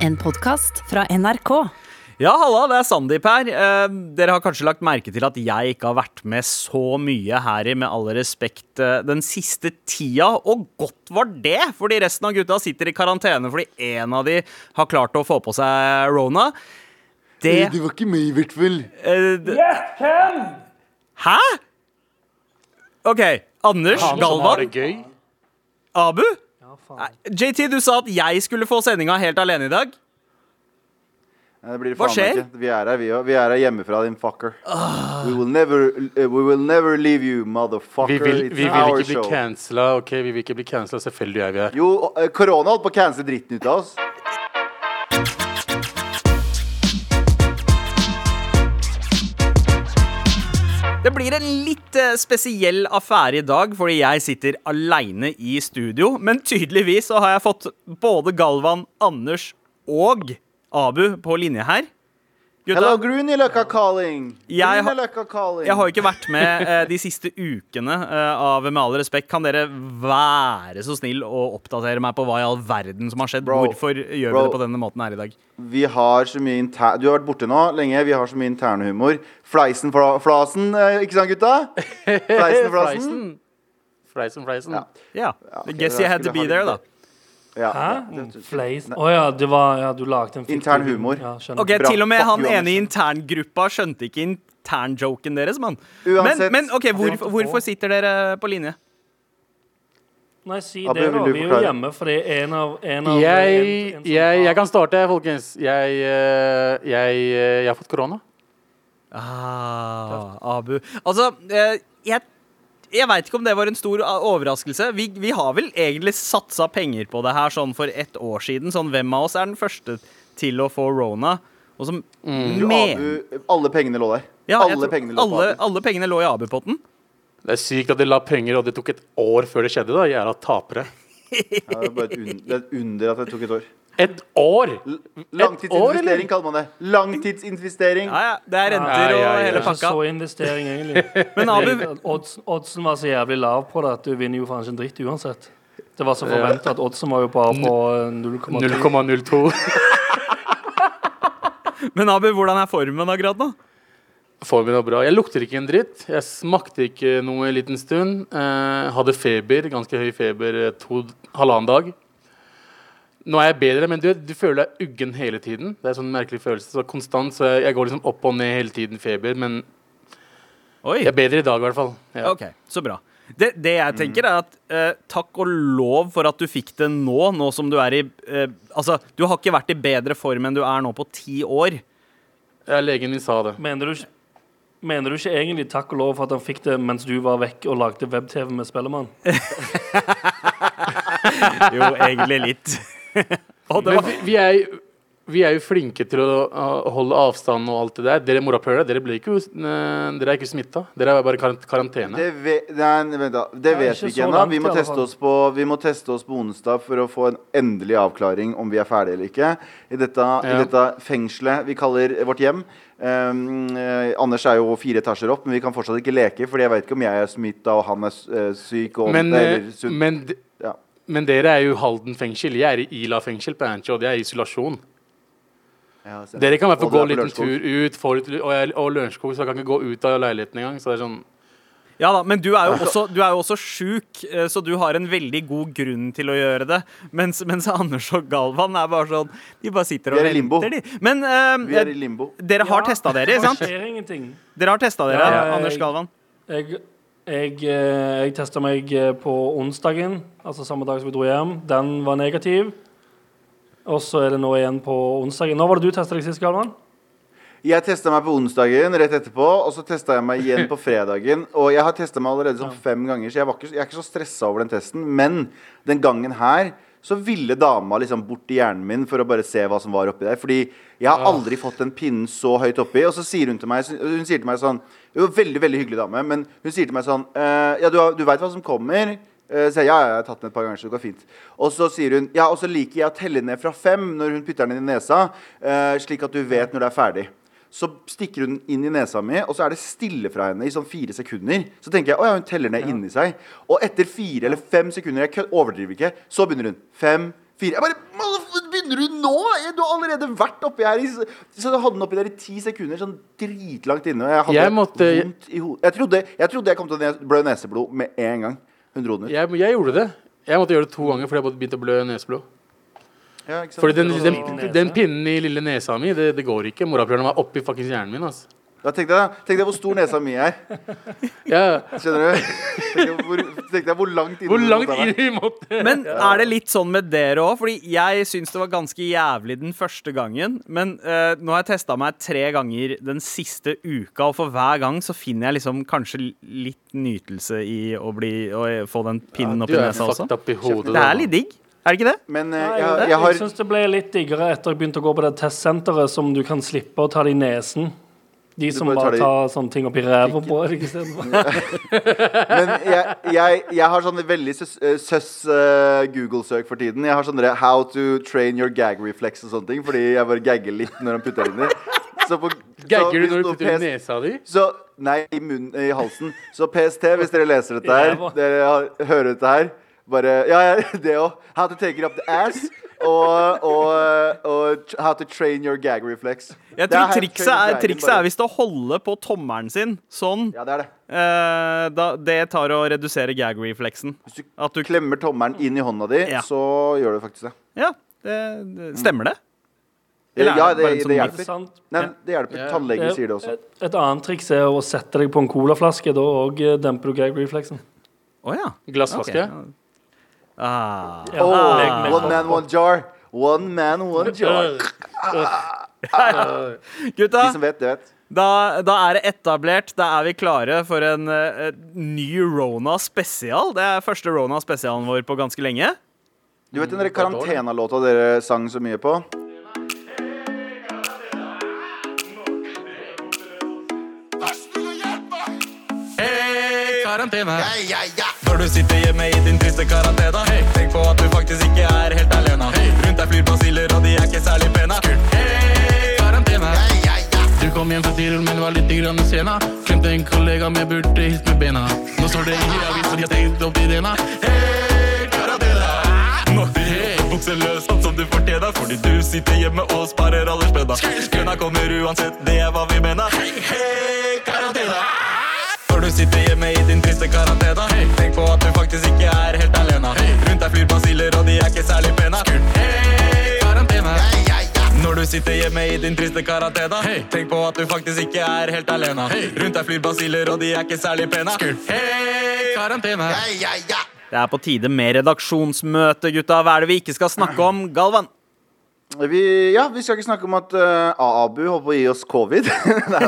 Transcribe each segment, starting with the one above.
En podkast fra NRK. Ja, halla, det er Sandeep her. Eh, dere har kanskje lagt merke til at jeg ikke har vært med så mye her i Med all respekt eh, den siste tida, og godt var det, fordi resten av gutta sitter i karantene fordi en av de har klart å få på seg rona. Det Det var ikke meg, i hvert fall. eh, Ken! Hæ? OK. Anders Han Galvan. Abu? Nei, JT, du sa at jeg skulle få sendinga helt alene i dag. Nei, det blir Hva faen skjer? ikke. Vi er her, vi òg. Vi er her hjemmefra, din fucker. We, will never, uh, we will never leave you, motherfucker. Vi vil, It's vi vil our ikke bli show. cancela. Ok, vi vil ikke bli cancela. Selvfølgelig er vi her. Jo, uh, korona holdt på å cancele dritten ut av oss. Det blir en litt eh, spesiell affære i dag, fordi jeg sitter aleine i studio. Men tydeligvis så har jeg fått både Galvan, Anders og Abu på linje her. Gutta, Hello, Grünerløkka calling. Jeg har- calling. jeg har jo ikke vært med eh, de siste ukene eh, av Med all respekt. Kan dere være så snill å oppdatere meg på hva i all verden som har skjedd? Bro, Hvorfor gjør bro. vi det på denne måten her i dag? Vi har så mye inter... Du har vært borte nå lenge. Vi har så mye internhumor. Fleisen fla flasen, eh, ikke sant, gutta? Fleisen flasen. Fleisen, fleisen. Ja. Yeah. Okay, Guess you had to be there, da. Ja, Hæ? det- det- Fleis? Å ja, det var, ja, du lagde en fiktiv- Intern humor. Ja. Ok, Bra. Til og med han ene i interngruppa skjønte ikke internjoken deres, mann. Men, men ok, hvor, hvorfor sitter dere på linje? Nei, si det, da. Vi er jo hjemme er en av, en av Jeg, en, en jeg, jeg kan starte, folkens. Jeg, eh, jeg, eh, jeg har fått korona. Ah, Abu. Altså, eh, jeg, jeg veit ikke om det var en stor overraskelse. Vi, vi har vel egentlig satsa penger på det her sånn for ett år siden. Sånn, hvem av oss er den første til å få rona? Og som Du, Abu, alle pengene lå der. Ja, alle, tror- pengene lå alle, alle pengene lå i Abu-potten. Det er sykt at de la penger, og det tok et år før det skjedde. da Jævla tapere. Ja, det, er bare et un det er et under at det tok et år. Et år! Langtidsinvestering kaller man det. Langtidsinvestering. Ja, ja, det er renter Ja, ja, og hele pakka. så investering, egentlig. Men Abu, oddsen, oddsen var så jævlig lav på det at du vinner jo faen ikke en dritt uansett. Det var så forventa at oddsen var jo bare på eh, 0,2. 0,02. men Abu, hvordan er formen akkurat nå? Formen var bra. Jeg lukter ikke en dritt. Jeg smakte ikke noe en liten stund. Eh, hadde feber, ganske høy feber, eh, to, halvannen dag. Nå er jeg bedre, men du, du føler deg uggen hele tiden. Det er en sånn merkelig følelse. Så konstant, så jeg, jeg går liksom opp og ned hele tiden feber. Men Oi. jeg er bedre i dag, i hvert fall. Ja. Ok, så bra. Det, det jeg tenker er at eh, takk og lov for at du fikk det nå, nå som du er i eh, Altså, du har ikke vært i bedre form enn du er nå på ti år. Ja, legen min sa det. Mener du, ikke- mener du ikke egentlig takk og lov for at han fikk det mens du var vekk og lagde web-TV med Spellemann? Jo, egentlig litt. Og det Men vi, vi, er, vi er jo flinke til å å holde avstand og alt det der. Dere morapulere, dere, blir ikke, uh, dere er ikke smitta. Dere er bare i karant karantene. Det, ve nei, vent da. det vet ikke vi så ikke ennå. langt Vi, i må alle teste fall. oss på- vi må teste oss på onsdag for å få en endelig avklaring om vi er ferdige eller ikke. I dette, i Ja. dette fengselet vi kaller vårt hjem. Um, eh, Anders er jo fire etasjer opp, men vi kan fortsatt ikke leke. Fordi jeg vet ikke om jeg er smitta og han er eh, syk. Og, Men, det eller sunn. men, d-. men dere er jo Halden fengsel. Jeg er i Ila fengsel på Ancho, og det er isolasjon. Ja, stemmer. Dere kan i hvert fall gå en liten tur ut, få litt, og, jeg, og Lørenskog, så jeg kan ikke gå ut av leiligheten engang. Så det er sånn ja da, men du er jo også, du er jo også sjuk, eh, så du har en veldig god grunn til å gjøre det. Mens, mens Anders og Galvan er bare sånn De bare sitter og Vi er i limbo. venter, de. Men uh, Vi er i limbo. dere har Ja. testa dere, ikke Det skjer ingenting. Dere har testa dere, Ja, jeg- Anders Galvan. Jeg, jeg, eh, jeg testa meg eh, på onsdagen, altså samme dag som vi dro hjem. Den var negativ. Og så er det nå igjen på onsdagen. Når var det du testa deg sist, Galvan? Jeg testa meg på onsdagen rett etterpå, og så testa jeg meg igjen på fredagen. Og jeg har testa meg allerede sånn fem ganger, så jeg, var ikke, jeg er ikke så stressa over den testen. Men den gangen her så ville dama liksom bort i hjernen min for å bare se hva som var oppi der. Fordi jeg har aldri fått den pinnen så høyt oppi. Og så sier hun til meg Hun sier til meg sånn Hun er veldig, veldig hyggelig dame, men hun sier til meg sånn «Eh, Ja, du, har- du veit hva som kommer? Eh, Så jeg, ja, ja, jeg har tatt den et par ganger, så det går fint. Og så sier hun Ja, og så liker jeg å telle ned fra fem når hun putter den inn i nesa, eh, slik at du vet når det er ferdig. Så stikker hun inn i nesa mi, og så er det stille fra henne i sånn fire sekunder. Så tenker jeg å ja, hun teller ned inni seg. Og etter fire eller fem sekunder, jeg overdriver ikke, så begynner hun. Fem, fire Jeg bare «Motherfucker, begynner du nå?! Du har allerede vært oppi her i Så du hadde den oppi der i ti sekunder, sånn dritlangt inne. Og jeg hadde Jeg måtte- vondt i hodet. Jeg trodde, jeg trodde jeg kom til å blø neseblod med en gang. Hun dro den ut. Jeg, jeg gjorde det. Jeg måtte gjøre det to ganger fordi jeg begynte å blø neseblod. Ja, ikke? Fordi den, den, den, den pinnen i lille nesa mi, det, det går ikke. Morapuleren var oppi fuckings hjernen min. Altså. Ja, tenk, deg, tenk deg hvor stor nesa mi er. Ja. Skjønner du? Tenk deg hvor, tenk deg hvor langt inne Hvor langt måtte være. inn måtte Men er det litt sånn med dere òg? Fordi jeg syns det var ganske jævlig den første gangen. Men uh, nå har jeg testa meg tre ganger den siste uka, og for hver gang så finner jeg liksom kanskje litt nytelse i å, bli, å få den pinnen ja, oppi er nesa også. up i hodet. Det er litt digg. Er det ikke det? Men eh, Nei, jeg, jeg, jeg har syns det ble litt diggere etter jeg begynte å gå på det testsenteret som du kan slippe å ta det i nesen. De som bare tar bare tar de... sånne ting oppi ræva på deg istedenfor. Men jeg, jeg, jeg har sånne veldig søs, eh, søs uh, Google-søk for tiden. Jeg har sånne How to train your gag reflex og sånne ting. Fordi jeg bare gagger litt når han putter inn i. Så på- Gagger du når du putter det i nesa di? Så, nei, i munnen, i halsen. Så PST, hvis dere leser dette her, dere har- hører dette her Bare Ja, ja, det òg. How to take it up the ass. Og, og, og how to train your gag reflex. Jeg tror trikset er, trikset er hvis du holder på tommelen sin sånn. Ja, det er det. eh, da, det tar å redusere gag-refleksen. Hvis du At du klemmer tommelen inn i hånda di, Ja. så gjør du faktisk det. Ja, det, det stemmer det? Eller er ja, det det, det sånn hjelper. Sant. Nei, det hjelper. Tannleger sier det også. Et, et annet triks er å sette deg på en colaflaske. Da òg demper du gag-refleksen. Oh, ja. Glassflaske? Ok. Ah. Oh, one man, one jar. One man, one jar. Gutta, De som vet, det vet. da, da er det etablert. Da er vi klare for en uh, ny Rona spesial. Det er første Rona spesialen vår på ganske lenge. Du vet den der karantenalåta dere sang så mye på? Hey, karantene. Når du sitter hjemme i din triste karantene, hey. tenk på at du faktisk ikke er helt alene. Hey. Rundt deg flyr basiller, og de er ikke særlig pene. Hey, karantene. Du kom hjem fra Tirol, men var litt grann sena. Glemte en kollega, men burde hilst med bena. Nå står det i avisen, de har tenkt opp ideene. Hey, karantene. Nå hey. bukser løs, sånn som du fortjener, fordi du sitter hjemme og sparer alle spenna. Kønna kommer uansett, det er hva vi mener. Hey, karantene. Når du sitter hjemme i din triste karantene hey. Tenk på at du faktisk ikke er helt alene hey. Rundt deg flyr basiller og de er ikke særlig pene hey, karantene Når du sitter hjemme i din triste karantene hey. Tenk på at du faktisk ikke er helt alene hey. Rundt deg flyr basiller og de er ikke særlig pene hey, karantene Det er på tide med redaksjonsmøte, gutta. Hva er det vi ikke skal snakke om? Galvan? Vi, ja, vi skal ikke snakke om at uh, Abu holder på å gi oss covid. Nei.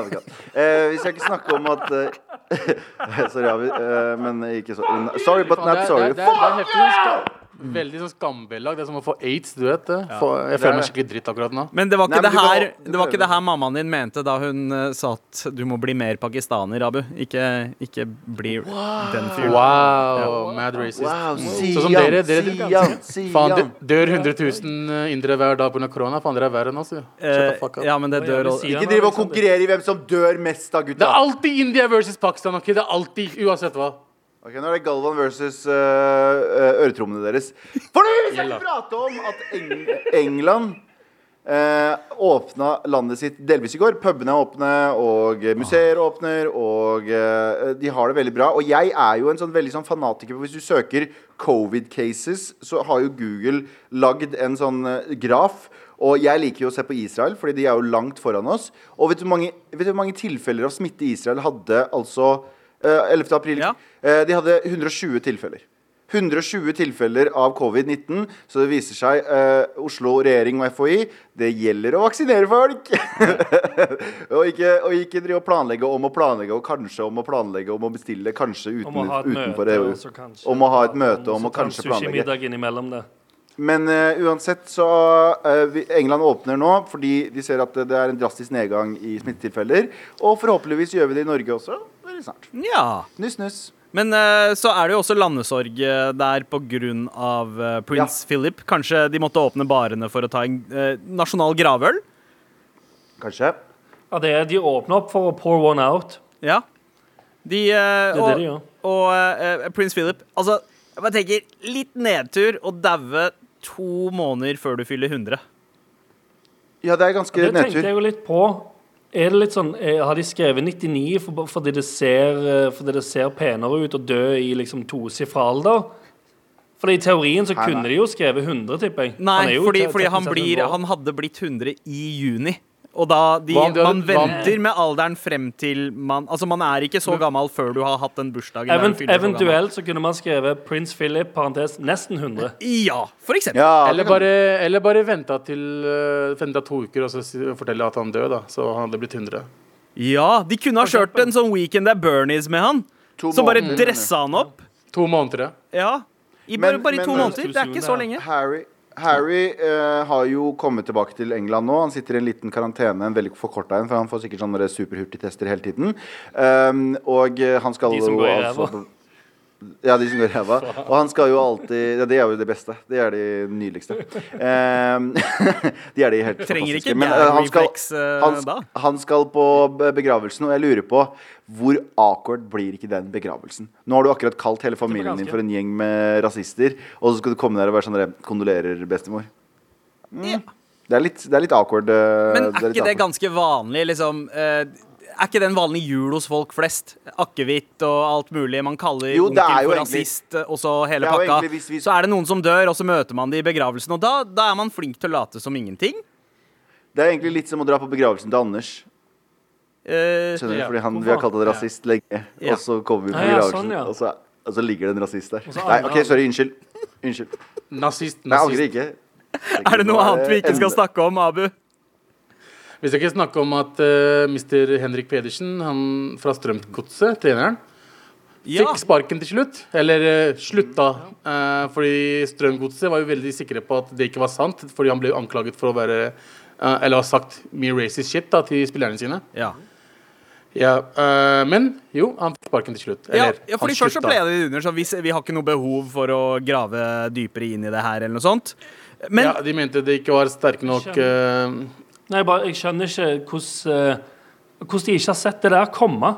Uh, vi skal ikke snakke om at uh, Sorry, uh, men ikke så Sorry, but not sorry. Fuck er, skam, veldig sånn skambelagt. Det er som å få aids, du vet det. Få- jeg er føler meg skikkelig dritt akkurat nå. Men det var ikke, Nei, men det, her, det var ikke det her mammaen din mente da hun uh, sa at du må bli mer pakistaner, Abu. Ikke, ikke bli den fyren. Wow, mad racist. Wow, Sånn som Sian, dere, dere Sian, Faen, det dør 100 000 indere hver dag pga. korona? Faen, dere er verre enn oss. jo. Eh, ja, men det dør også. Ikke driv og konkurrere i hvem som dør mest, da, Det er alltid India versus Pakistan. ok? Det er alltid, Uansett hva. Ok, Nå er det Galvan versus uh, øretrommene deres. For nå skal vi prate om at Eng England uh, åpna landet sitt delvis i går. Pubene er åpne, og museer åpner, og de har det veldig bra. Og jeg er jo en sånn veldig sånn fanatiker. for Hvis du søker covid cases, så har jo Google lagd en sånn graf. Og jeg liker jo å se på Israel, fordi de er jo langt foran oss. Og vet du hvor mange, vet du hvor mange tilfeller av smitte Israel hadde altså 11. april? Ja. Eh, de hadde 120 tilfeller. 120 tilfeller av covid-19, så det viser seg eh, Oslo regjering og FHI det gjelder å vaksinere folk! og, ikke, og ikke drive og planlegge om å planlegge og kanskje om å planlegge om å bestille kanskje uten, Om å ha et utenfor. EU. kanskje- Om å ha et møte, om å kanskje planlegge. Sushimiddag innimellom det. Men eh, uansett så eh, vi- England åpner nå fordi de ser at det, det er en drastisk nedgang i smittetilfeller. Og forhåpentligvis gjør vi det i Norge også veldig snart. Ja. Nuss, nuss. Men uh, så er det jo også landesorg eh, der på grunn av ja. Philip. Kanskje de måtte åpne barene for å ta en uh, nasjonal gravøl? Kanskje. Ja, det er, de åpner opp for å pour one out. Ja. De, uh, Det er og, det de gjør. og eh, prins Philip Altså, jeg bare tenker litt nedtur å daue to måneder før du fyller 100. Ja, det er ganske Det tenkte nedtur. jeg jo litt på. Er det litt sånn, eh, Har de skrevet 99 for, fordi, det ser, eh, fordi det ser penere ut å dø i liksom tosifra alder? Fordi I teorien så Nei, kunne nei. de jo skrevet 100, tipper jeg. Han Nei, jo fordi, fordi han, blir, han hadde blitt 100 i juni. Og da de, Hva Man hva venter med alderen frem til man Altså, man er ikke så gammel før du har hatt den bursdagen. Event, eventuelt så. Så kunne man skrevet Prince Philip, parentes, nesten 100. Ja, for eksempel. Ja, Eller bare, eller bare venta til uh, venta to uker og så fortelle at han døde, da. Så han hadde blitt 100. Ja, de kunne ha kjørt en sånn Weekend at Bernies med han. To Så bare dressa han opp. To måneder, ja. I, I Men- bare, bare i to men- måneder. Det er ikke så lenge. Harry, Harry eh, har jo kommet tilbake til England nå. Han sitter i en liten karantene, en veldig forkorta en, for han får sikkert sånne superhurtigtester hele tiden. Um, og han skal De som går i altså ræva. Ja, de som går i ræva. Og han skal jo alltid Ja, det er jo det beste. Det er de nydeligste. Um, de er de helt Trenger ikke Men, eh, han, skal, eh, han, han skal på begravelsen, og jeg lurer på hvor awkward blir ikke den begravelsen? Nå har du akkurat kalt hele familien din for en gjeng med rasister, og så skal du komme der og være sånn der, Kondolerer, bestemor. Ja. Det er litt, det er litt awkward. eh, Men det er litt ikke det ganske vanlig, liksom? eh, er ikke den en vanlig jul hos folk flest? Akevitt og alt mulig. Man kaller Jo, onkel for rasist, eh, og så hele pakka. egentlig hvis vi- Så er det noen som dør, og så møter man det i begravelsen, og da, da er man flink til å late som ingenting. Det er egentlig litt som å dra på begravelsen til Anders. Eh, Skjønner du? Ja, Fordi han, vi har kalt han rasist lenge. Ja. Og så kommer vi på Ja, ja, begravelsen, sånn, ja. og, så, og så ligger det en rasist der. Nei, OK, sorry. Unnskyld. Unnskyld. Nazist. Nei, jeg angrer ikke. er det noe annet vi ikke skal snakke om, Abu? Vi skal ikke snakke om at uh, Mr. Henrik Pedersen, han fra Strømgodset, treneren, Ja. fikk sparken til slutt. Eller uh, slutta. Uh, fordi Strømgodset var jo veldig sikre på at det ikke var sant. Fordi han ble anklaget for å være uh, Eller ha sagt mye racist shit da, til spillerne sine. Ja. Ja, øh, men jo, han fikk sparken til slutt. Ja, Eller, ja, fordi han Først så ble det under, så vi, vi har ikke noe behov for å grave dypere inn i det her, eller noe sånt. Men ja, De mente det ikke var sterke nok eh, Nei, jeg bare, jeg skjønner ikke hvordan, eh, hvordan de ikke har sett det der komme.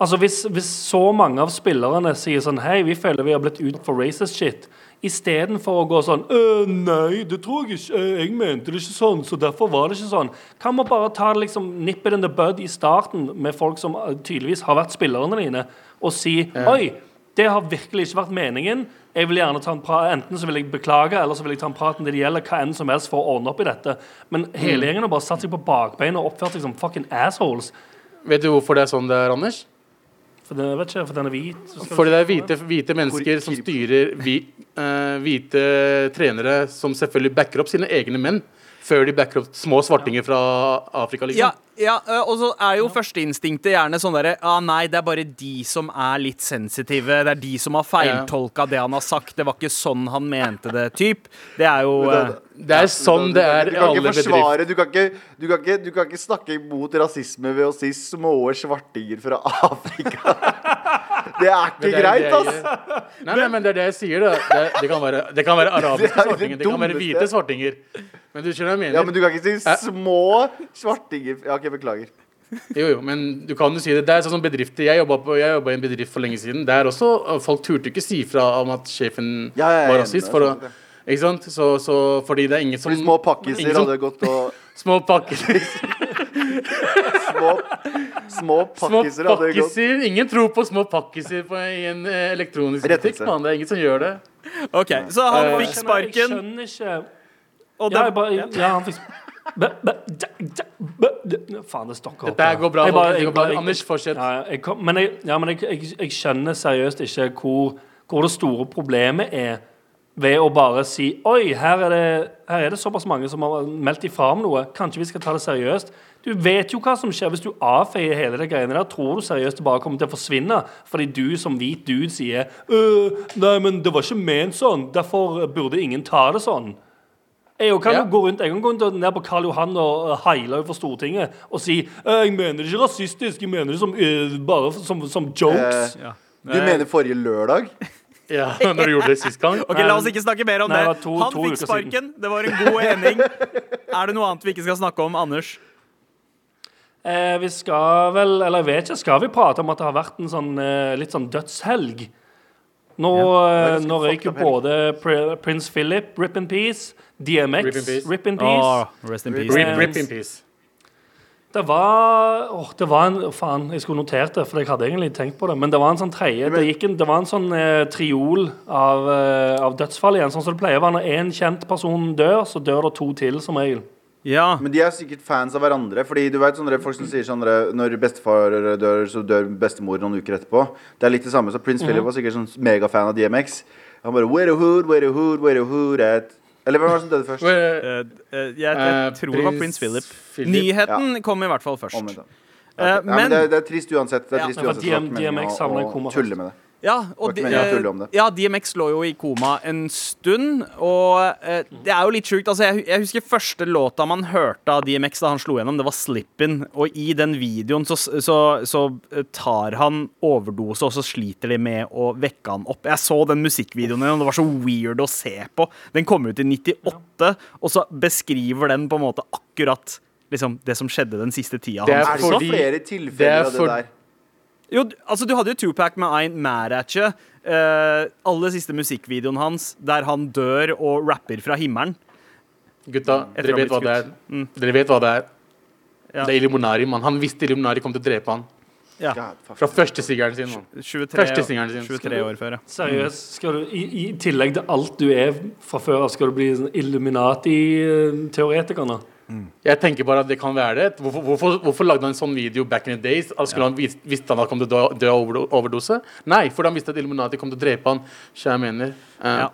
Altså, hvis, hvis så mange av spillerne sier sånn Hei, vi føler vi har blitt ut for racist shit. Istedenfor å gå sånn «Øh, Nei, det tror jeg ikke. Øh, Jeg mente det ikke sånn, så derfor var det ikke sånn. Kan man bare ta liksom nip it in the bud i starten med folk som eh, tydeligvis har vært spillerne dine, og si Oi, det har virkelig ikke vært meningen. Jeg vil gjerne ta en pra Enten så vil jeg beklage, eller så vil jeg ta en prat med det gjelder, hva enn som helst for å ordne opp i dette. Men hele gjengen har bare satt seg på bakbeina og oppført seg som fucking assholes. Vet du hvorfor det er sånn det er, Anders? For det, vet ikke, for den er hvit. Fordi det er hvite, hvite mennesker som styrer hvi, uh, hvite trenere som selvfølgelig backer opp sine egne menn, før de backer opp små svartinger fra Afrika, liksom. Ja, ja og så er jo førsteinstinktet gjerne sånn derre ah, Nei, det er bare de som er litt sensitive. Det er de som har feiltolka det han har sagt. Det var ikke sånn han mente det, typ. Det er jo det, Det er sånn det er du i kan alle bedrifter. du kan ikke, du, kan ikke, du kan ikke snakke imot rasisme ved å si små svartinger fra Afrika. Det er ikke det er greit, det ass. Nei, nei, men det er det jeg sier, da. Det, det, kan, være, det kan være arabiske Det er det svartinger, det kan være hvite svartinger. Men du skjønner hva jeg mener? Ja, men du kan ikke si små svartinger Ja, OK, beklager. Jo, jo, men du kan jo si det. Det er sånn bedrifter. Jeg jobba i en bedrift for lenge siden. Der også uh, Folk turte ikke si fra om at sjefen Ja, ja, er var rasist. er For å, ikke sant? Så, så fordi det er ingen som Fordi små pakkiser hadde gått og Små pakkiser. Små, små pakkiser hadde gått pakkiser. Ingen tror på små pakkiser på, i en eh, elektronisk butikk. Man. Det er ingen som gjør det. OK, så han fikk fikk Jeg skjønner ikke Og Ja, jeg bare, ja han fikk. Faen, det stokker opp. Dette går bra. Jeg bare- jeg, jeg bare- jeg- Anders, fortsett. Ja, men jeg, ja, men jeg, jeg, jeg skjønner seriøst ikke hvor, hvor det store problemet er ved å bare si Oi, her er, det, her er det såpass mange som har meldt ifra om noe. Kanskje vi skal ta det seriøst? Du vet jo hva som skjer hvis du avfeier hele det greiene der. Tror du seriøst det bare kommer til å forsvinne fordi du som hvit dude sier «Øh, Nei, men det var ikke ment sånn. Derfor burde ingen ta det sånn. Jeg kan Ja. jo gå rundt Jeg kan gå rundt ned på Karl Johan og heile overfor Stortinget og si «Øh, Jeg mener det ikke rasistisk, jeg mener det som, øh, bare som, som jokes. Eh, Du mener forrige lørdag? Ja, når du gjorde det sist gang. Ok, La oss ikke snakke mer om Nei, det det. to- Han to fikk sparken. Det var en god ening. Er det noe annet vi ikke skal snakke om, Anders? Eh, vi skal vel Eller jeg vet ikke, skal vi prate om at det har vært en sånn eh, litt sånn dødshelg? Nå, ja, eh, nå røyker både Pr Prins Philip, Rip in Peace, DMX, Rip in peace. Rip in Peace. Oh, rest in peace. Rip, rip in peace. Det var åh, det var en, Faen, jeg skulle notert det, for jeg hadde egentlig tenkt på det. Men det var en sånn tredje Det, gikk en, det var en sånn eh, triol av, eh, av dødsfall igjen. Sånn som det pleier å være når én kjent person dør, så dør det to til, som regel. Ja. Men de er sikkert fans av hverandre. Fordi du vet sånne folk som sier sånn Når bestefar dør, så dør bestemor noen uker etterpå. Det er litt det samme. Så Prince Philip var sikkert sånn megafan av DMX. Han bare Where the hood, where the hood, where the hood at Eller hvem var det som døde først? Uh, eh, jeg, jeg Eh, tror det var prins Philip. Philip. Nyheten kom i hvert fall først. Eh, Ja, men men det, er- det er trist uansett. Det er Ja, trist men uansett. DMX å- havnet i å koma tulle med det. Ja, og de, det. ja, DMX lå jo i koma en stund, og eh, det er jo litt sjukt. Altså, jeg, jeg husker første låta man hørte av DMX da han slo gjennom, det var 'Slippin'. Og i den videoen så, så, så tar han overdose, og så sliter de med å vekke han opp. Jeg så den musikkvideoen, og det var så weird å se på. Den kom ut i 98, og så beskriver den på en måte akkurat liksom, det som skjedde den siste tida. Det er hans. Er det er Fordi- flere det tilfeller er av det der? Jo, altså du hadde jo Tupac med I'm Mad At You. Eh, aller siste musikkvideoen hans der han dør og rapper fra himmelen. Gutta, dere vet blitt hva det er. skutt. Dere vet hva det er. Ja. Det er Illuminari, mann. Han visste Illuminari kom til å drepe han. Ja, God. Fra første sigeren sin. 23, Første singelen sin. 23 år før, ja. Seriøst, skal du, i, I tillegg til alt du er fra før av, skal du bli sånn Illuminati-teoretiker nå? Jeg tenker bare at det kan være det. Hvorfor, hvorfor, hvorfor lagde han en sånn video back in the days? Altså, ja. han vis, Visste han at han kom til å dø- av overdose? Nei, fordi han visste at Illuminati kom til å drepe han. Så jeg mener. Eh, Ja.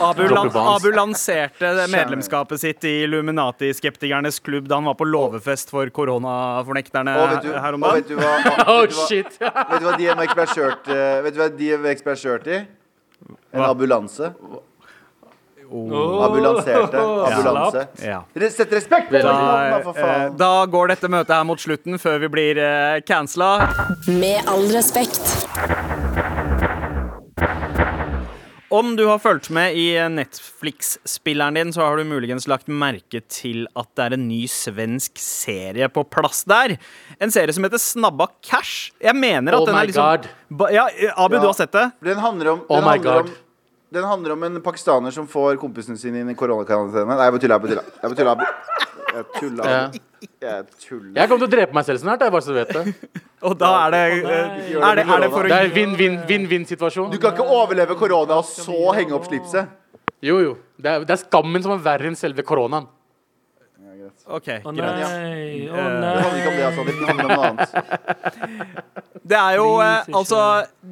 Abu, lan Abu lanserte medlemskapet sitt i Illuminati-skeptikernes klubb da han var på låvefest for koronafornekterne Og vet du, her om dagen. vet du hva, Oh, vet du hva, shit! vet du hva Vet du hva DMX ble kjørt i? En ambulanse. Ambulanserte. Ambulanse. Ja. Sett respekt på Da, for eh, faen! da går dette møtet her mot slutten før vi blir eh, cancela. Med all respekt. Om du har fulgt med i Netflix-spilleren din, så har du muligens lagt merke til at det er en ny svensk serie på plass der. En serie som heter Snabba Cash. Jeg mener at Oh den er liksom God. Ja, Abu, Ja. du har sett det? Den handler om Oh den my handler God. om, den handler om en pakistaner som får kompisen sin inn i koronakarantene. Nei, jeg bare tulla. Jeg bare tulla. Jeg tulla. Jeg tulla. Jeg kommer til å drepe meg selv snart, jeg bare så du vet det. Og da er det eh. Er det, er det for Det er vinn-vinn-vinn-vinn-situasjon. Du kan ikke overleve korona og så henge opp slipset. Jo, jo. Det er, det er skammen som er verre enn selve koronaen. OK, Å nei, å Det handler ikke om det, altså. Det handler om noe annet. Det er jo eh, altså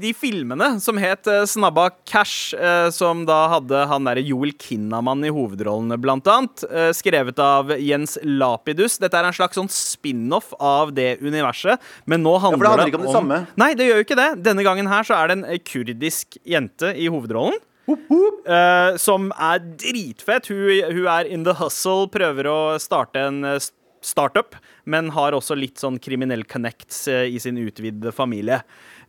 de filmene som het eh, Snabba Cash, eh, som da hadde han derre Joel Kinnaman i hovedrollene, blant annet. Eh, skrevet av Jens Lapidus. Dette er en slags sånn spin-off av det universet, men nå handler, for det handler ikke om det samme. Nei, det gjør jo ikke det. Denne gangen her så er det en eh, kurdisk jente i hovedrollen. Eh, som er dritfett. Hun, hun er in the hustle, prøver å starte en eh, startup, men har også litt sånn kriminell connects eh, i sin utvidede familie.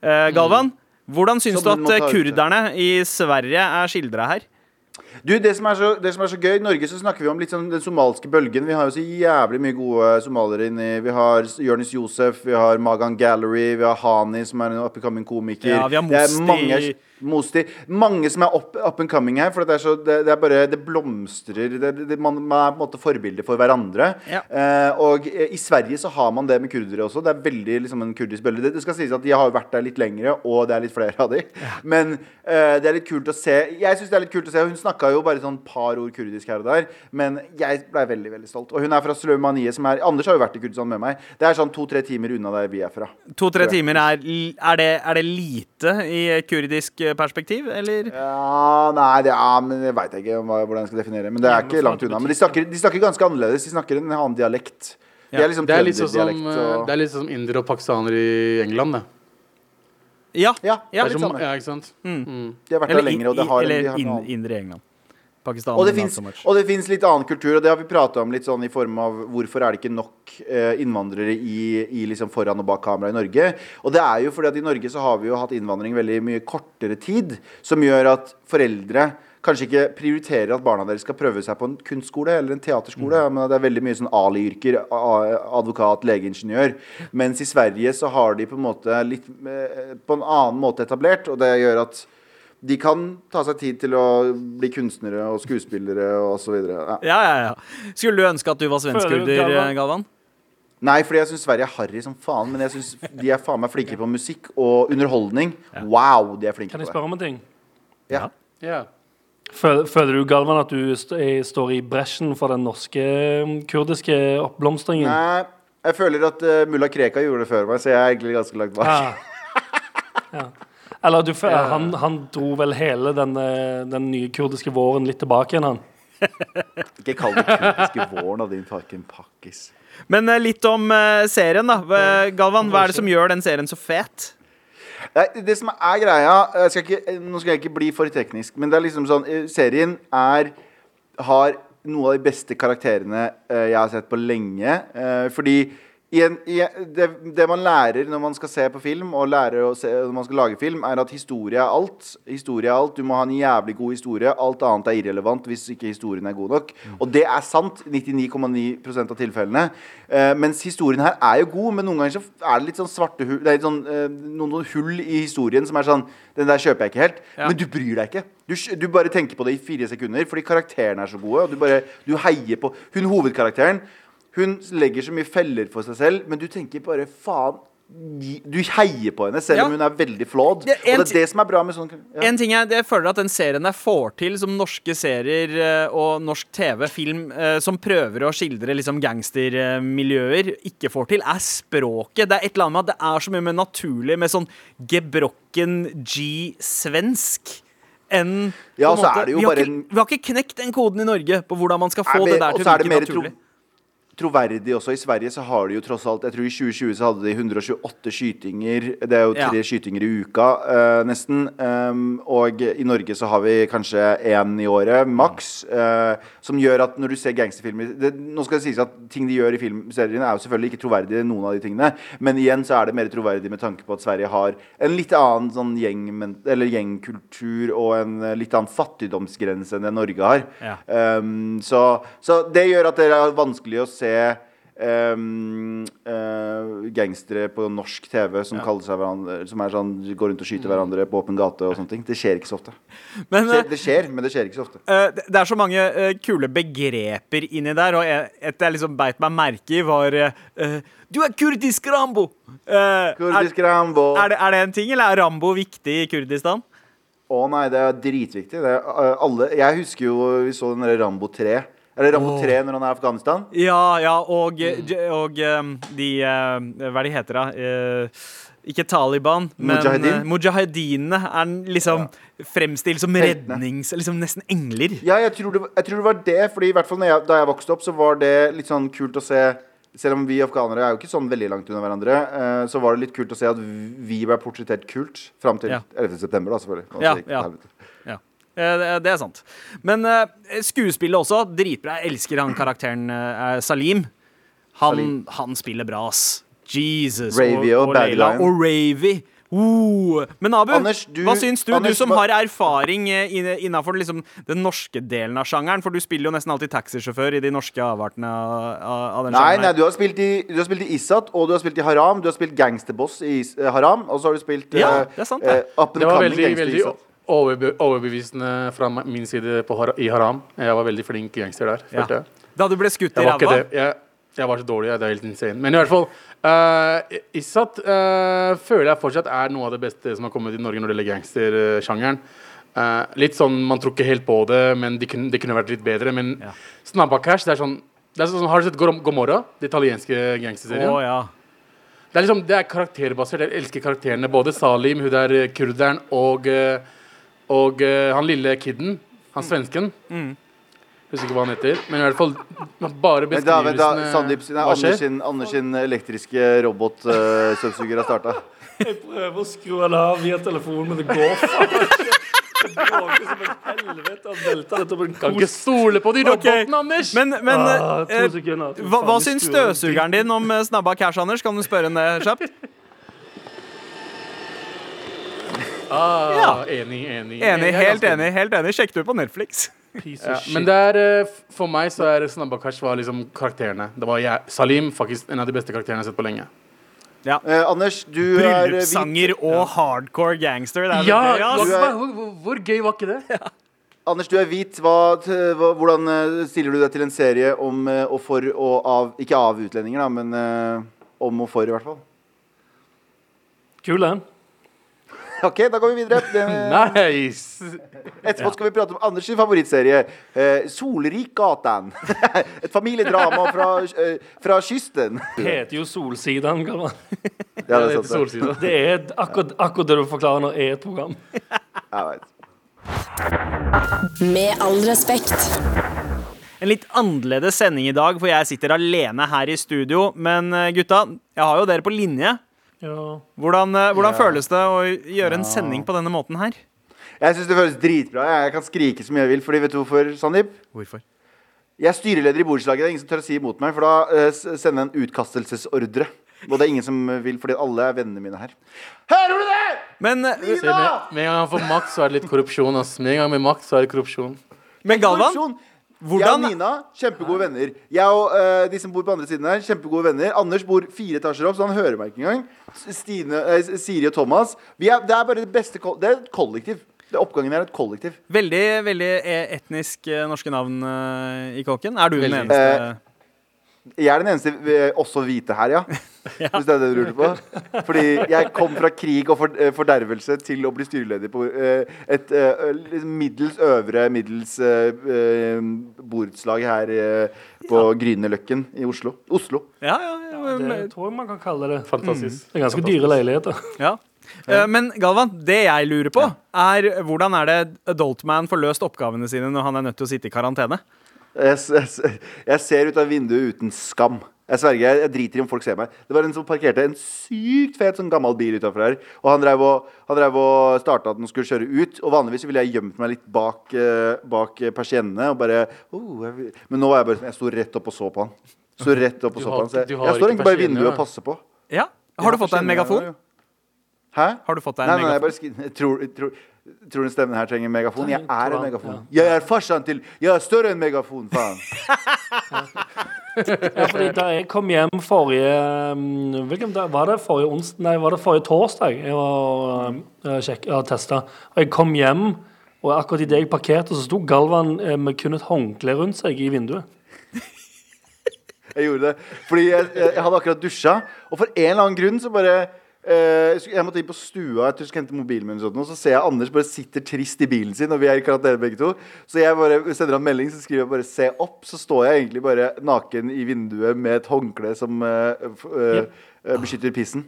Uh, Galvan, hvordan syns du at kurderne i Sverige er skildra her? Du, det som, så, det som er så gøy, I Norge så snakker vi om litt sånn den somalske bølgen. Vi har jo så jævlig mye gode somaliere inni. Vi har Jonis Josef, vi har Magan Gallery, vi har Hani, som er en up and coming komiker. Ja, vi har Det Mosti. mange, Mosti. Mange som er up, up and coming her. For det er, så, det, det er bare Det blomstrer. Man, man er på en måte forbilder for hverandre. Ja. Eh, og i Sverige så har man det med kurdere også. Det er veldig liksom en kurdisk bølge. Det, det skal sies at de har vært der litt lengre, og det er litt flere av de. Men eh, det er litt kult å se. Jeg syns det er litt kult å se. Hun snakka jo bare sånn par ord kurdisk her og der, men jeg ble veldig veldig stolt. Og hun er fra Sløvmanie, som er Anders har jo vært i Kurdistan med meg. Det er sånn to-tre timer unna der vi er fra. To-tre timer er, er, det, er det lite i kurdisk eh, perspektiv, eller? Ja, nei, det ja, men jeg veit ikke hva, hvordan jeg skal definere. Men det er ikke langt unna. Men de snakker, de snakker ganske annerledes. De snakker en annen dialekt. De er liksom Det er litt sånn som, og det er litt sånn som indere og pakistanere i England. Det. Ja. Ja, Det er litt som, samme. ja, ikke sant? De har vært der Eller, lenger, og det i- har, eller de har annet. indre England. Pakistan Og det finnes, so og det finnes litt annen kultur, og det har vi prata om litt sånn i form av hvorfor er det ikke nok eh, innvandrere i, i liksom foran og bak kamera i Norge. Og det er jo fordi at i Norge så har vi jo hatt innvandring veldig mye kortere tid, som gjør at foreldre kanskje ikke prioriterer at barna deres skal prøve seg på en kunstskole eller en teaterskole. Men det er veldig mye sånn Ali-yrker. Advokat, legeingeniør. Mens i Sverige så har de på en måte litt eh, på en annen måte etablert, og det gjør at de kan ta seg tid til å bli kunstnere og skuespillere og så videre. Ja. Ja, ja, ja. Skulle du ønske at du var svenskurder, Galvan? Nei, fordi jeg syns Sverige er harry som faen, men jeg syns de er faen meg flinke på musikk og underholdning. Wow, de er flinke på det. Kan jeg spørre om en ting? Ja. Ja. Føler, føler du, Galvan, at du st står i bresjen for den norske mm, kurdiske oppblomstringen? Nei, jeg føler at uh, mulla Krekar gjorde det før meg, så jeg er egentlig ganske langt bak. Ja. ja. Eller du, han, han dro vel hele den, eh, den nye kurdiske våren litt tilbake igjen, han. Ikke kall det kurdiske våren, av din fucking pakkis. Men eh, litt om eh, serien, da. Galvan, hva er det som gjør den serien så fet? Nei, det som er greia jeg skal ikke, Nå skal jeg ikke bli for teknisk, men det er liksom sånn Serien er Har noen av de beste karakterene jeg har sett på lenge. fordi en, i, det, det man lærer når man skal se på film, og se, når man skal lage film, er at historie er alt. Historie er alt. Du må ha en jævlig god historie. Alt annet er irrelevant hvis ikke historien er god nok. Og det er sant. 99,9 av tilfellene. Eh, mens historien her er jo god, men noen ganger så er det litt sånn svarte hull Det er sånn, eh, noen, noen hull i historien som er sånn Den der kjøper jeg ikke helt. Ja. Men du bryr deg ikke. Du, du bare tenker på det i fire sekunder fordi karakterene er så gode. Og du bare Du heier på Hun hovedkarakteren Hun legger så mye feller for seg selv, men du tenker bare faen Du heier på henne selv Ja. om hun er veldig flawed. Det er og det er det som er bra med sånn ja. En ting jeg, jeg føler at den serien der får til, som norske serier eh, og norsk TV, film, eh, som prøver å skildre liksom gangstermiljøer, ikke får til, er språket. Det er et eller annet med at det er så mye mer naturlig med sånn gebrokken G-svensk enn Ja, en måte- er vi, har ikke, vi har ikke knekt den koden i Norge på hvordan man skal få Er det der til å er virke naturlig. Troverdig også. I Sverige så har de jo tross alt Jeg tror i 2020 så hadde de 128 skytinger. Det er jo tre Ja. skytinger i uka, uh, nesten. Um, og i Norge så har vi kanskje én i året, maks. Uh, som gjør at når du ser gangsterfilmer det, Nå skal det sies at ting de gjør i filmseriene, er jo selvfølgelig ikke troverdige, noen av de tingene. Men igjen så er det mer troverdig med tanke på at Sverige har en litt annen sånn gjeng, eller gjengkultur og en eh, litt annen fattigdomsgrense enn det Norge har. Ja. Um, så, så det gjør at det er vanskelig å se um, uh, gangstere på norsk TV som ja. seg hverandre Som er sånn, går rundt og skyter hverandre på åpen gate og sånne ting. Det skjer ikke så ofte. Men, Det eh, skjer, det skjer men det skjer ikke så ofte. Uh, det det er så mange uh, kule begreper inni der, og et jeg liksom beit meg merke i, var eh, Du er kurdisk Rambo! Eh, Kurdisk er, Rambo. er, det, er det en ting, eller er Rambo viktig i Kurdistan? Å nei, det er dritviktig. Det er, alle, jeg husker jo vi så den derre Rambo 3. Er det Rambo 3 når han er i Afghanistan? Ja, ja, og, j- og eh, de eh, Hva er de heter, da? Eh, ikke Taliban, men Mujahedin? eh, mujahedinene er liksom fremstilt som rednings... Liksom nesten engler. Ja, jeg tror, det, jeg tror det var det. Fordi i hvert fall jeg, Da jeg vokste opp, så var det litt sånn kult å se Selv om vi afghanere er jo ikke sånn veldig langt unna hverandre, eh, så var det litt kult å se at vi ble portrettert kult fram til Ja. 11. september, da, selvfølgelig. Ja, ja. Ja. Eh, Det, er sant. Men eh, skuespillet også, dritbra. Jeg elsker han karakteren eh, Salim. Han, Salim. han spiller bra, ass. Jesus. Ravy og Bad Leila. Og Ravy. Uh. Men Abu, Anders, du- hva syns du? Anders, du som har erfaring innafor liksom, den norske delen av sjangeren. For du spiller jo nesten alltid taxisjåfør i de norske avartene av, av den Nei, sjangeren. nei, du har, spilt i, du har spilt i Isat, og du har spilt i Haram. Du har spilt gangsterboss i eh, Haram, og så har du spilt Ja, eh, det er sant, eh, det. up and Det var veldig, i veldig overbevisende fra min side på, Har- i Haram. Jeg var veldig flink gangster der. Ja. Da du ble skutt i ræva? Jeg, jeg var så dårlig. jeg, Det er helt insane. Men i hvert fall uh, Isat uh, føler jeg fortsatt er noe av det beste som har kommet i Norge når det gjelder gangstersjangeren. Uh, litt sånn, Man tror ikke helt på det, men det kunne, de kunne vært litt bedre. Men Ja. Snabba Cash det er sånn det er sånn, Har du sett Gom- Gomorra? Det italienske gangsterserien? Oh, ja. Det er liksom, det er karakterbasert. Jeg elsker karakterene. Både Salim, hun der kurderen, og, eh, og uh, han lille kiden. Han svensken. Husker ikke hva han heter. Men i hvert fall bare Men da, da, Sandip, nei, Hva skjer? Anders, sin, Anders sin elektriske robotstøvsuger har starta. Jeg prøver å skru den av via telefonen, men det går faen ikke. Det bråker som et helvete. Han velter dette på en Kan ikke stole på de robotene, robotene, Anders! Men, men Ah, eh, hva, hva syns støvsugeren din om eh, snabba cash, Anders? Kan du spørre henne kjapt? Ah, Ja. Enig, enig. Enig, helt enig. helt enig Sjekk det ut på Netflix. Piece Ja, of shit. men det er, eh, for meg så er Snabba Cash var liksom karakterene. Det var jeg, Salim, faktisk en av de beste karakterene jeg har sett på lenge. Ja. Eh, Anders, du er eh. Bryllupssanger og hardcore gangster. Det er Ja! det. Er- hvor, hvor, gøy var ikke det? Anders, du er hvit. Hva, hva, hvordan eh, stiller du deg til en serie om og for og av Ikke av utlendinger, da, men om og for, i hvert fall. Kul den. OK, da går vi videre. Nice! Etterpå skal vi prate om Anders' sin favorittserie. Eh, Solrikgatan. Et familiedrama fra, eh, fra kysten. Det heter jo Solsidan. kan man. Ja, det er sant. det. Det er akkurat, akkurat det du forklarer nå, er et program. Jeg vet. Med all respekt. En litt annerledes sending i dag, for jeg sitter alene her i studio. Men eh, gutta, jeg har jo dere på linje. Ja. Hvordan, eh, hvordan Ja. føles det å gjøre en sending på denne måten her? Jeg syns det føles dritbra. Jeg kan skrike så mye jeg vil. Fordi vet du hvorfor, Sandeep? Hvorfor? Jeg er styreleder i borettslaget. Det er ingen som tør å si imot meg, for da uh, sender jeg en utkastelsesordre. Og det er ingen som vil, fordi alle er vennene mine her. Hører du det?! Men, Se, med, med en gang han får makt, så er det litt korrupsjon. Ass. Med en gang med makt, så er det korrupsjon. men Galvan, Korrupsjon. Jeg og Nina, kjempegode venner. Jeg og uh, de som bor på andre siden her, kjempegode venner. Anders bor fire etasjer opp, så han hører meg ikke engang. Stine, uh, Siri og Thomas. Vi er, det er bare det beste Det er et kollektiv. Det Oppgangen er et kollektiv. Veldig veldig eh, etnisk eh, norske navn uh, i kåken. Er du den Veldig. eneste? Jeg er den eneste eh, også hvite her, ja. Hvis det er det du lurer på. Fordi jeg kom fra krig og eh, fordervelse til å bli styreleder på eh, et liksom middels øvre middels borettslag her på ja. Grünerløkken i Oslo. Oslo. Ja, ja, ja, Det tror jeg man kan kalle det. Fantastisk. Det er ganske dyre leiligheter. ja. Men Galvan, det jeg lurer på, er hvordan er det Adultman får løst oppgavene sine når han er nødt til å sitte i karantene? Jeg, jeg, jeg ser ut av vinduet uten skam. Jeg sverger, jeg, jeg driter i om folk ser meg. Det var en som parkerte en sykt fet sånn gammel bil utafor her. Og han drev og, han drev og starta at den skulle kjøre ut. Og vanligvis ville jeg gjemt meg litt bak, eh, bak eh, persiennene. Og bare oh, jeg, Men nå var jeg bare sånn Jeg sto rett opp og så på han. Sto rett opp og så har på han. Så jeg, jeg står egentlig bare i vinduet og passer på. Ja. Har du fått deg en megafon? Hæ? Har du fått deg Nei, megafon? nei, jeg bare skri- jeg tror, jeg tror, tror den stemmen her trenger en megafon. Jeg er en megafon. Jeg er farsan til Jeg er større enn megafon, faen. Ja, fordi da jeg kom hjem forrige um, Hvilken dag var det? Forrige onsdag? Nei, var det forrige torsdag? Jeg var uh, sjekk, ja, testa. Og jeg kom hjem, og akkurat idet jeg parkerte, så sto Galvan eh, med kun et håndkle rundt seg i vinduet. Jeg gjorde det. Fordi jeg, jeg, hadde akkurat dusja, og for en eller annen grunn så bare eh, jeg jeg måtte inn på stua etter å hente mobilen min, og, sånt, og så ser jeg Anders bare sitter trist i bilen sin, og vi er i karantene begge to. Så jeg bare sender han melding, så skriver jeg bare 'se opp'. Så står jeg egentlig bare naken i vinduet med et håndkle som uh, uh, eh, eh, beskytter pissen.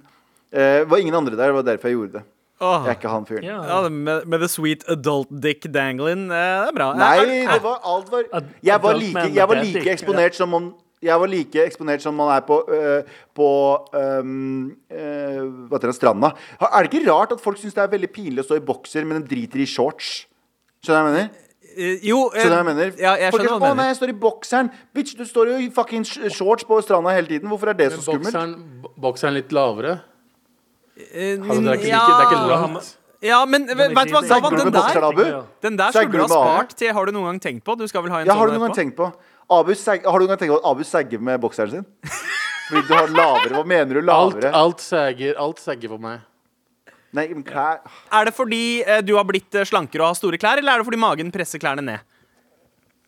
Eh, Det var ingen andre der, det var derfor jeg gjorde det. Oh. Jeg er ikke han fyren. Yeah. Ja, med, med the sweet adult dick dangling. eh, Det er bra. Nei, det var alt var Jeg var like, jeg var like eksponert som om jeg var like eksponert som man er på, øh, på øh, hva heter det, stranda. Er det ikke rart at folk syns det er veldig pinlig å stå i bokser, men de driter i shorts? Skjønner du hva jeg mener? Eh, Jo, jeg, Skjønner du hva jeg mener? Ja, jeg skjønner hva du mener. Å nei, jeg står i bokseren. Bitch, du står jo i fucking shorts på stranda hele tiden. Hvorfor er det så skummelt? bokseren, bo- bokseren litt lavere? Eh, Altså, det, er ikke ja. det er ikke langt. Ja, men vet du hva, Galvan, den der, den der skulle du du ha spart til Har du noen gang tenkt på? Du skal vel ha en Ja, sånn har du noen gang tenkt på Abu seg, Har du noen gang tenkt på at Abu sagger med bokseren sin? Fordi du har lavere Hva mener du lavere? alt alt sager for meg. Nei, men klær Er det fordi eh, du har blitt eh, slankere og har store klær, eller er det fordi magen presser klærne ned?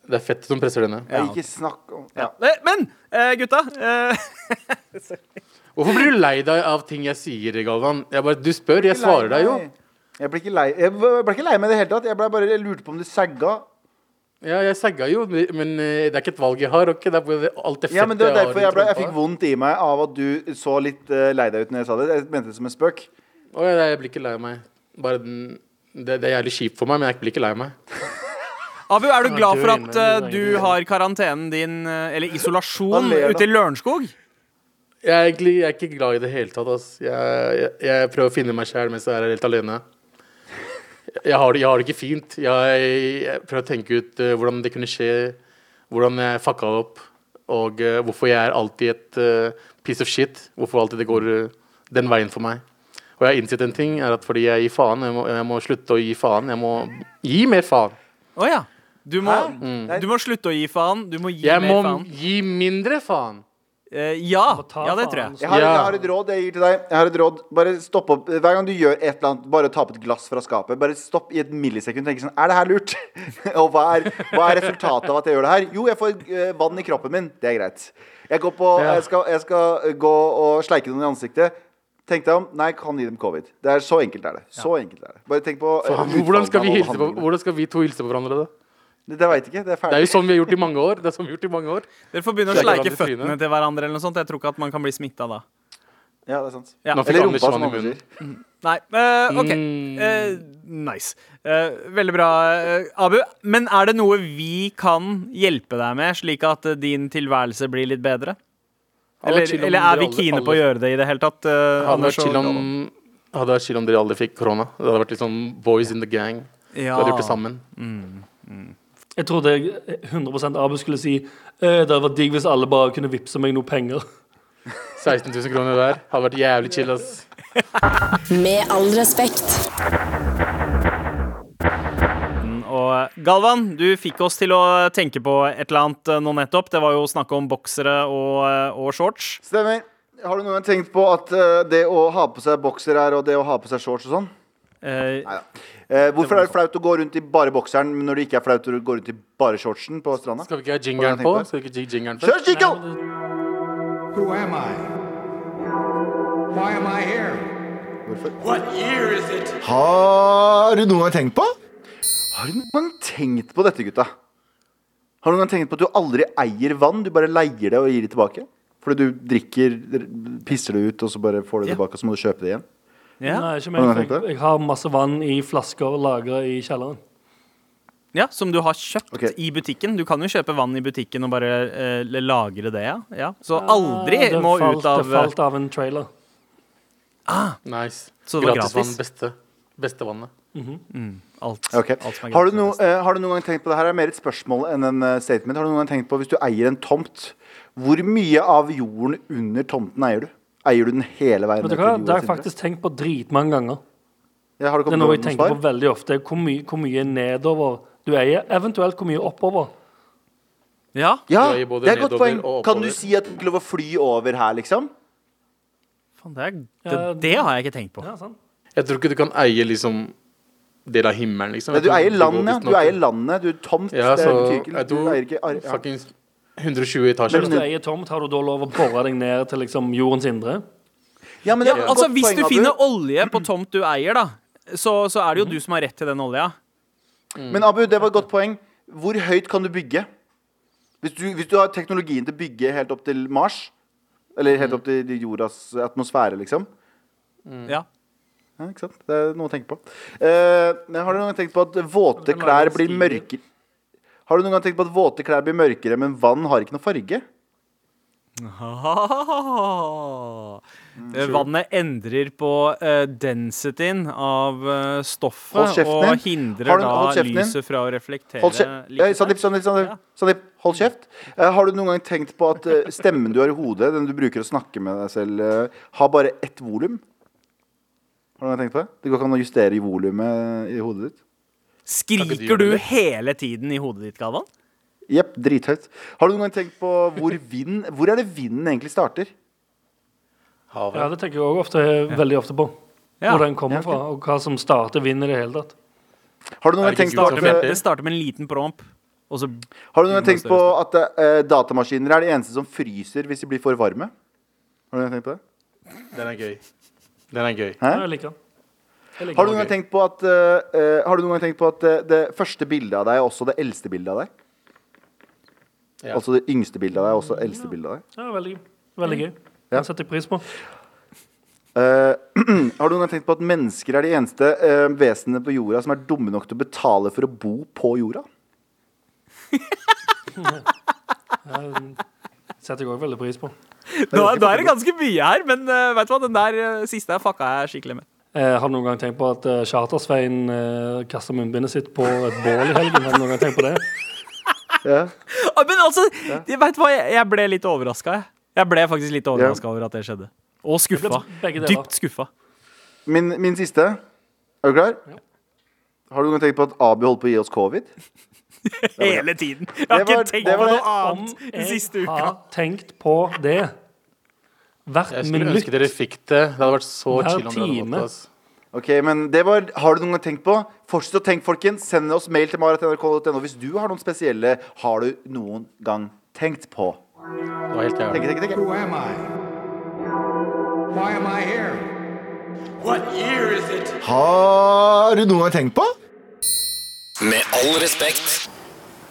Det er fettet som presser det ned. Ikke snakk om ja. Eh, Men eh, gutta eh, Hvorfor blir du lei deg av ting jeg sier, Galvan? Jeg bare, du spør, jeg svarer deg jo. Jeg ble ikke lei Jeg ble ikke lei meg i det hele tatt. Jeg ble bare jeg lurte på om du sagga. Ja, jeg sagga jo, men eh, det er ikke et valg jeg har. Okay? Det er bare alt det Ja, men det var derfor jeg, ble, jeg fikk vondt i meg av at du så litt eh, lei deg ut når jeg sa det. Jeg mente det som en spøk. Å, ja, jeg blir ikke lei meg. Bare den, det, det er jævlig kjipt for meg, men jeg blir ikke lei meg. Abu, er du glad for at eh, er du har karantenen din, eh, eller isolasjon, ute i Lørenskog? Jeg er, egentlig, jeg er ikke glad i det hele tatt. Altså. Jeg, jeg, jeg prøver å finne meg sjæl mens jeg er helt alene. Jeg har det, jeg har det ikke fint. Jeg, jeg prøver å tenke ut uh, hvordan det kunne skje, hvordan jeg fucka det opp, og uh, hvorfor jeg er alltid et uh, piece of shit. Hvorfor alltid det går den veien for meg. Og jeg har innsett en ting, er at fordi jeg gir faen, jeg må, jeg må slutte å gi faen. Jeg må gi mer faen. Oh, ja. Du må, mm. Du må slutte å gi faen. Du må gi Jeg mer må faen. gi mindre faen. Eh, ja. Ja, det tror jeg. Jeg har, jeg har et råd jeg gir til deg. Jeg har et råd Bare stopp opp Hver gang du gjør et eller annet, bare ta opp et glass fra skapet. Bare stopp i et millisekund og tenk sånn Er det her lurt? og hva er, hva er resultatet av at jeg gjør det her? Jo, jeg får uh, vann i kroppen min. Det er greit. Jeg, går på, Ja. jeg, skal, jeg skal eh, gå og sleike noen i ansiktet. Tenk deg om. Nei, kan gi dem covid. Det er Så enkelt er det. Så enkelt er det. Bare tenk på uh, Hvordan skal, vi hilse på, hvordan skal vi to hilse på hverandre, da? Det, det veit ikke. Det er Det er jo sånn vi har gjort i mange år. Det er sånn vi har gjort i mange år. Dere får begynne å Sleike føttene til hverandre eller noe sånt. Jeg tror ikke at man kan bli smitta da. Ja, det er sant. Ja. Eller rumpa, som i andre sier. Nei, Uh, OK. Mm. Eh, nice. Uh, veldig bra, Abu. Men er det noe vi kan hjelpe deg med, slik at din tilværelse blir litt bedre? Eller, eller er vi alle- kine på å gjøre det i det hele tatt? Hadde Anders vært chill om Hadde vært chill om dere aldri fikk korona. Det hadde vært litt sånn boys in the gang. Vi hadde gjort det sammen. Jeg trodde jeg 100% Abu skulle si eh, det hadde vært digg hvis alle bare kunne vippse meg noe penger. 16 000 kroner der Hadde vært jævlig chill, ass. Med all respekt. Og Galvan, du fikk oss til å tenke på et eller annet eh, nå nettopp. Det var jo snakk om boksere og, eh, og shorts. Stemmer. Har du noen gang tenkt på at eh, det å ha på seg bokser her og det å ha på seg shorts og sånn? Eh, Neida. Eh, hvorfor er det flaut å gå rundt i bare bokseren når det ikke er flaut å gå rundt i bare shortsen på stranda? Skal vi ikke ha jingeren på? Skal vi ikke jingeren? Kjør jingle! Who am I? Why am I here? Har du noen gang tenkt på? Har du noen gang tenkt på dette, gutta? Har du noen gang tenkt på at du aldri eier vann? Du bare leier det og gir det tilbake? Fordi du drikker, pisser det ut, og så bare får du det Ja. tilbake, og så må du kjøpe det igjen? Ja. Nei, ikke Har meg, jeg, jeg har masse vann i flasker lagra i kjelleren. ja, Som du har kjøpt Ok. i butikken. Du kan jo kjøpe vann i butikken og bare eh, lagre det, ja. ja. Så aldri Ah, det må falt, ut av Det falt av en trailer. Nice. Så det var Gratis vann. gratis? Beste. Beste vannet. alt, Ok. alt som er Har du, gratis. eh, har du noen gang tenkt på det her er mer et spørsmål enn en eh, statement. Har du noen gang tenkt på Hvis du eier en tomt, hvor mye av jorden under tomten eier du? Eier du den hele veien Vet du hva? Det har jeg faktisk tenkt på dritmange ganger. Ja, Det er noe jeg tenker svar? på veldig ofte. Hvor mye, hvor mye nedover du eier, eventuelt hvor mye oppover. Ja, Ja, det er et godt poeng. Kan du si at du lov å fly over her, liksom? Fan, det, er, det, det har jeg ikke tenkt på. Ja, sant? Jeg tror ikke du kan eie liksom del av himmelen, liksom. Nei, du eier landet. Du eier landet. Du er tomt. Ja, det så betyr ikke jeg Du eier ikke ar- ja. fuckings 120 etasjer. Hvis du eier tomt, har du da lov å bore deg ned til liksom jordens indre? ja, men det er et altså, hvis poeng, du Abu. finner olje på tomt du eier, da, så, så er det jo du som har rett til den olja. Men Abu, det var et godt poeng. Hvor høyt kan du bygge? Hvis du, hvis du har teknologien til å bygge helt opp til Mars, eller helt opp til jordas atmosfære, liksom Ja. ja, ikke sant? Det er noe å tenke på. Eh, men har du noen gang tenkt på at våte klær blir mørkere Har du noen gang tenkt på at våte klær blir mørkere, men vann har ikke noe farge? Ah. Eh, Vannet endrer på uh, densityen av uh, stoffet og hindrer da lyset fra å reflektere Hold kjeft. Sandeep, Sandeep, hold kjeft. Uh, har du noen gang tenkt på at stemmen du har i hodet, den du bruker å snakke med deg selv, har bare ett volum? Har du noen gang tenkt på det? Det går ikke an å justere i volumet i hodet ditt? Skriker du hele tiden i hodet ditt, Galvan? Jepp, drithøyt. Har du noen gang tenkt på hvor vind Hvor er det vinden egentlig starter? Havet. Ja, det tenker jeg også ofte, veldig ofte på. Ja. Hvor den kommer fra, og hva som starter vind i det hele tatt. Har du noen gang tenkt på at, med, eh, det starter med en liten promp, og så Har du noen gang tenkt på at uh, datamaskiner er de eneste som fryser hvis de blir for varme? Har du noen gang tenkt på det? Den er gøy. Den er gøy. Hæ? Ja, jeg liker den. Jeg liker Har du noen gang tenkt på at, uh, eh, har du noen gang tenkt på at uh, det første bildet av deg er også det eldste bildet av deg? Ja. Altså det yngste bildet av deg er også det eldste bildet av deg? Ja, veldig, veldig gøy. Ja. Den setter jeg pris på. Uh, har du noen gang tenkt på at mennesker er de eneste uh, vesenene på jorda som er dumme nok til å betale for å bo på jorda? setter jeg også veldig pris på. Nå, nå er det ganske mye her, men uh, vet du hva, den der uh, siste fucka jeg skikkelig med. Eh, har du noen gang tenkt på at uh, Charter-Svein uh, kaster munnbindet sitt på et bål i helgen? Har du noen gang tenkt på det? Ja. Ah, men altså, jeg, vet du hva, jeg, jeg ble litt overraska, jeg. Jeg ble faktisk litt overraska over at det skjedde. Og skuffa. Dypt skuffa. Min, min siste. Er du klar? Har du noen gang tenkt på at Abi holdt på å gi oss covid? Hele tiden. Jeg har var- ikke tenkt på noe annet den siste uka. har tenkt på det, hvert Jeg skulle minutt. ønske dere fikk det. Det hadde vært så Hver chill om dere hadde fått det. Ok, men det var, Har du noen gang tenkt på? Fortsett å tenke, folkens. Send oss mail til marat.nrk.no hvis du har noen spesielle Har du noen gang tenkt på. Det var helt jævlig. Tenke, tenke, tenke. Who am I? Why am I here? What year is it? Har du noen gang tenkt på? Med all respekt.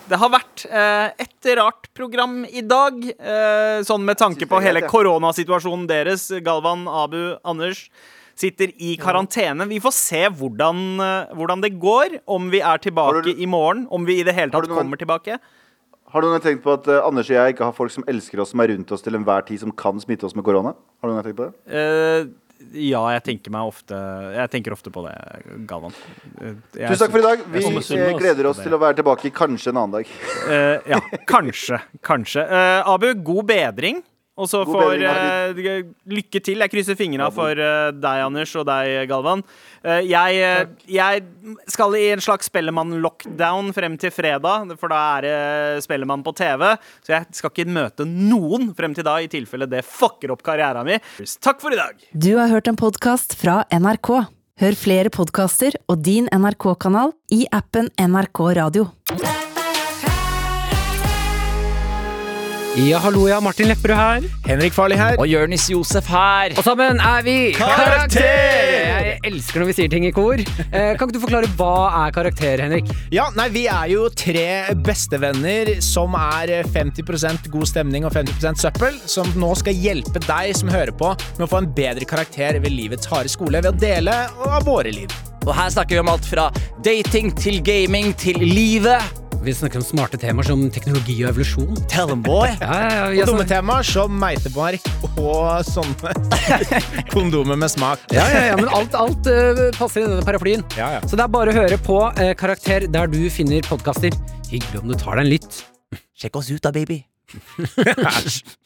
Det har vært eh, et rart program i dag, eh, sånn med tanke på hele koronasituasjonen deres. Galvan, Abu, Anders sitter i karantene. Vi får se hvordan, eh, hvordan det går, om vi er tilbake du- i morgen. Om vi i det hele tatt noen- kommer tilbake. Har du noen tenkt på at Anders og jeg ikke har folk som elsker oss, som er rundt oss til enhver tid, som kan smitte oss med korona? Har du noen tenkt på det? Eh, ja, jeg tenker meg ofte Jeg tenker ofte på det, Galvan. Eh, jeg- Tusen takk for i dag. Vi eh, gleder oss til å være tilbake kanskje en annen dag. Uh, ja, kanskje. Kanskje. Uh, Abu, god bedring. Og så får bedring, eh, lykke til. Jeg krysser fingra for uh, deg, Anders, og deg, Galvan. Uh, jeg, jeg skal i en slags Spellemann-lockdown frem til fredag, for da er det Spellemann på TV. Så jeg skal ikke møte noen frem til da, i tilfelle det fucker opp karrieren min. Takk for i dag! Du har hørt en podkast fra NRK. Hør flere podkaster og din NRK-kanal i appen NRK Radio. Ja, hallo, ja. Martin Lepperød her. Henrik Farley her. Og Jørnis Josef her. Og sammen er vi Karakter! Jeg elsker når vi sier ting i kor. Eh, kan ikke du forklare hva er karakter, Henrik? Ja, nei, Vi er jo tre bestevenner som er 50% god stemning og 50% søppel, som nå skal hjelpe deg som hører på, med å få en bedre karakter ved livets harde skole ved å dele av våre liv. Og her snakker vi om alt fra dating til gaming til livet. Vi snakker om smarte temaer som teknologi og evolusjon. Tell them, boy. Ja, ja, ja, Og dumme temaer som meitemark og sånne kondomer med smak. ja, ja, men alt, alt uh, passer i denne paraplyen. Ja, ja. Så det er bare å høre på uh, Karakter der du finner podkaster. Hyggelig om du tar deg en lytt. Sjekk oss ut da, baby.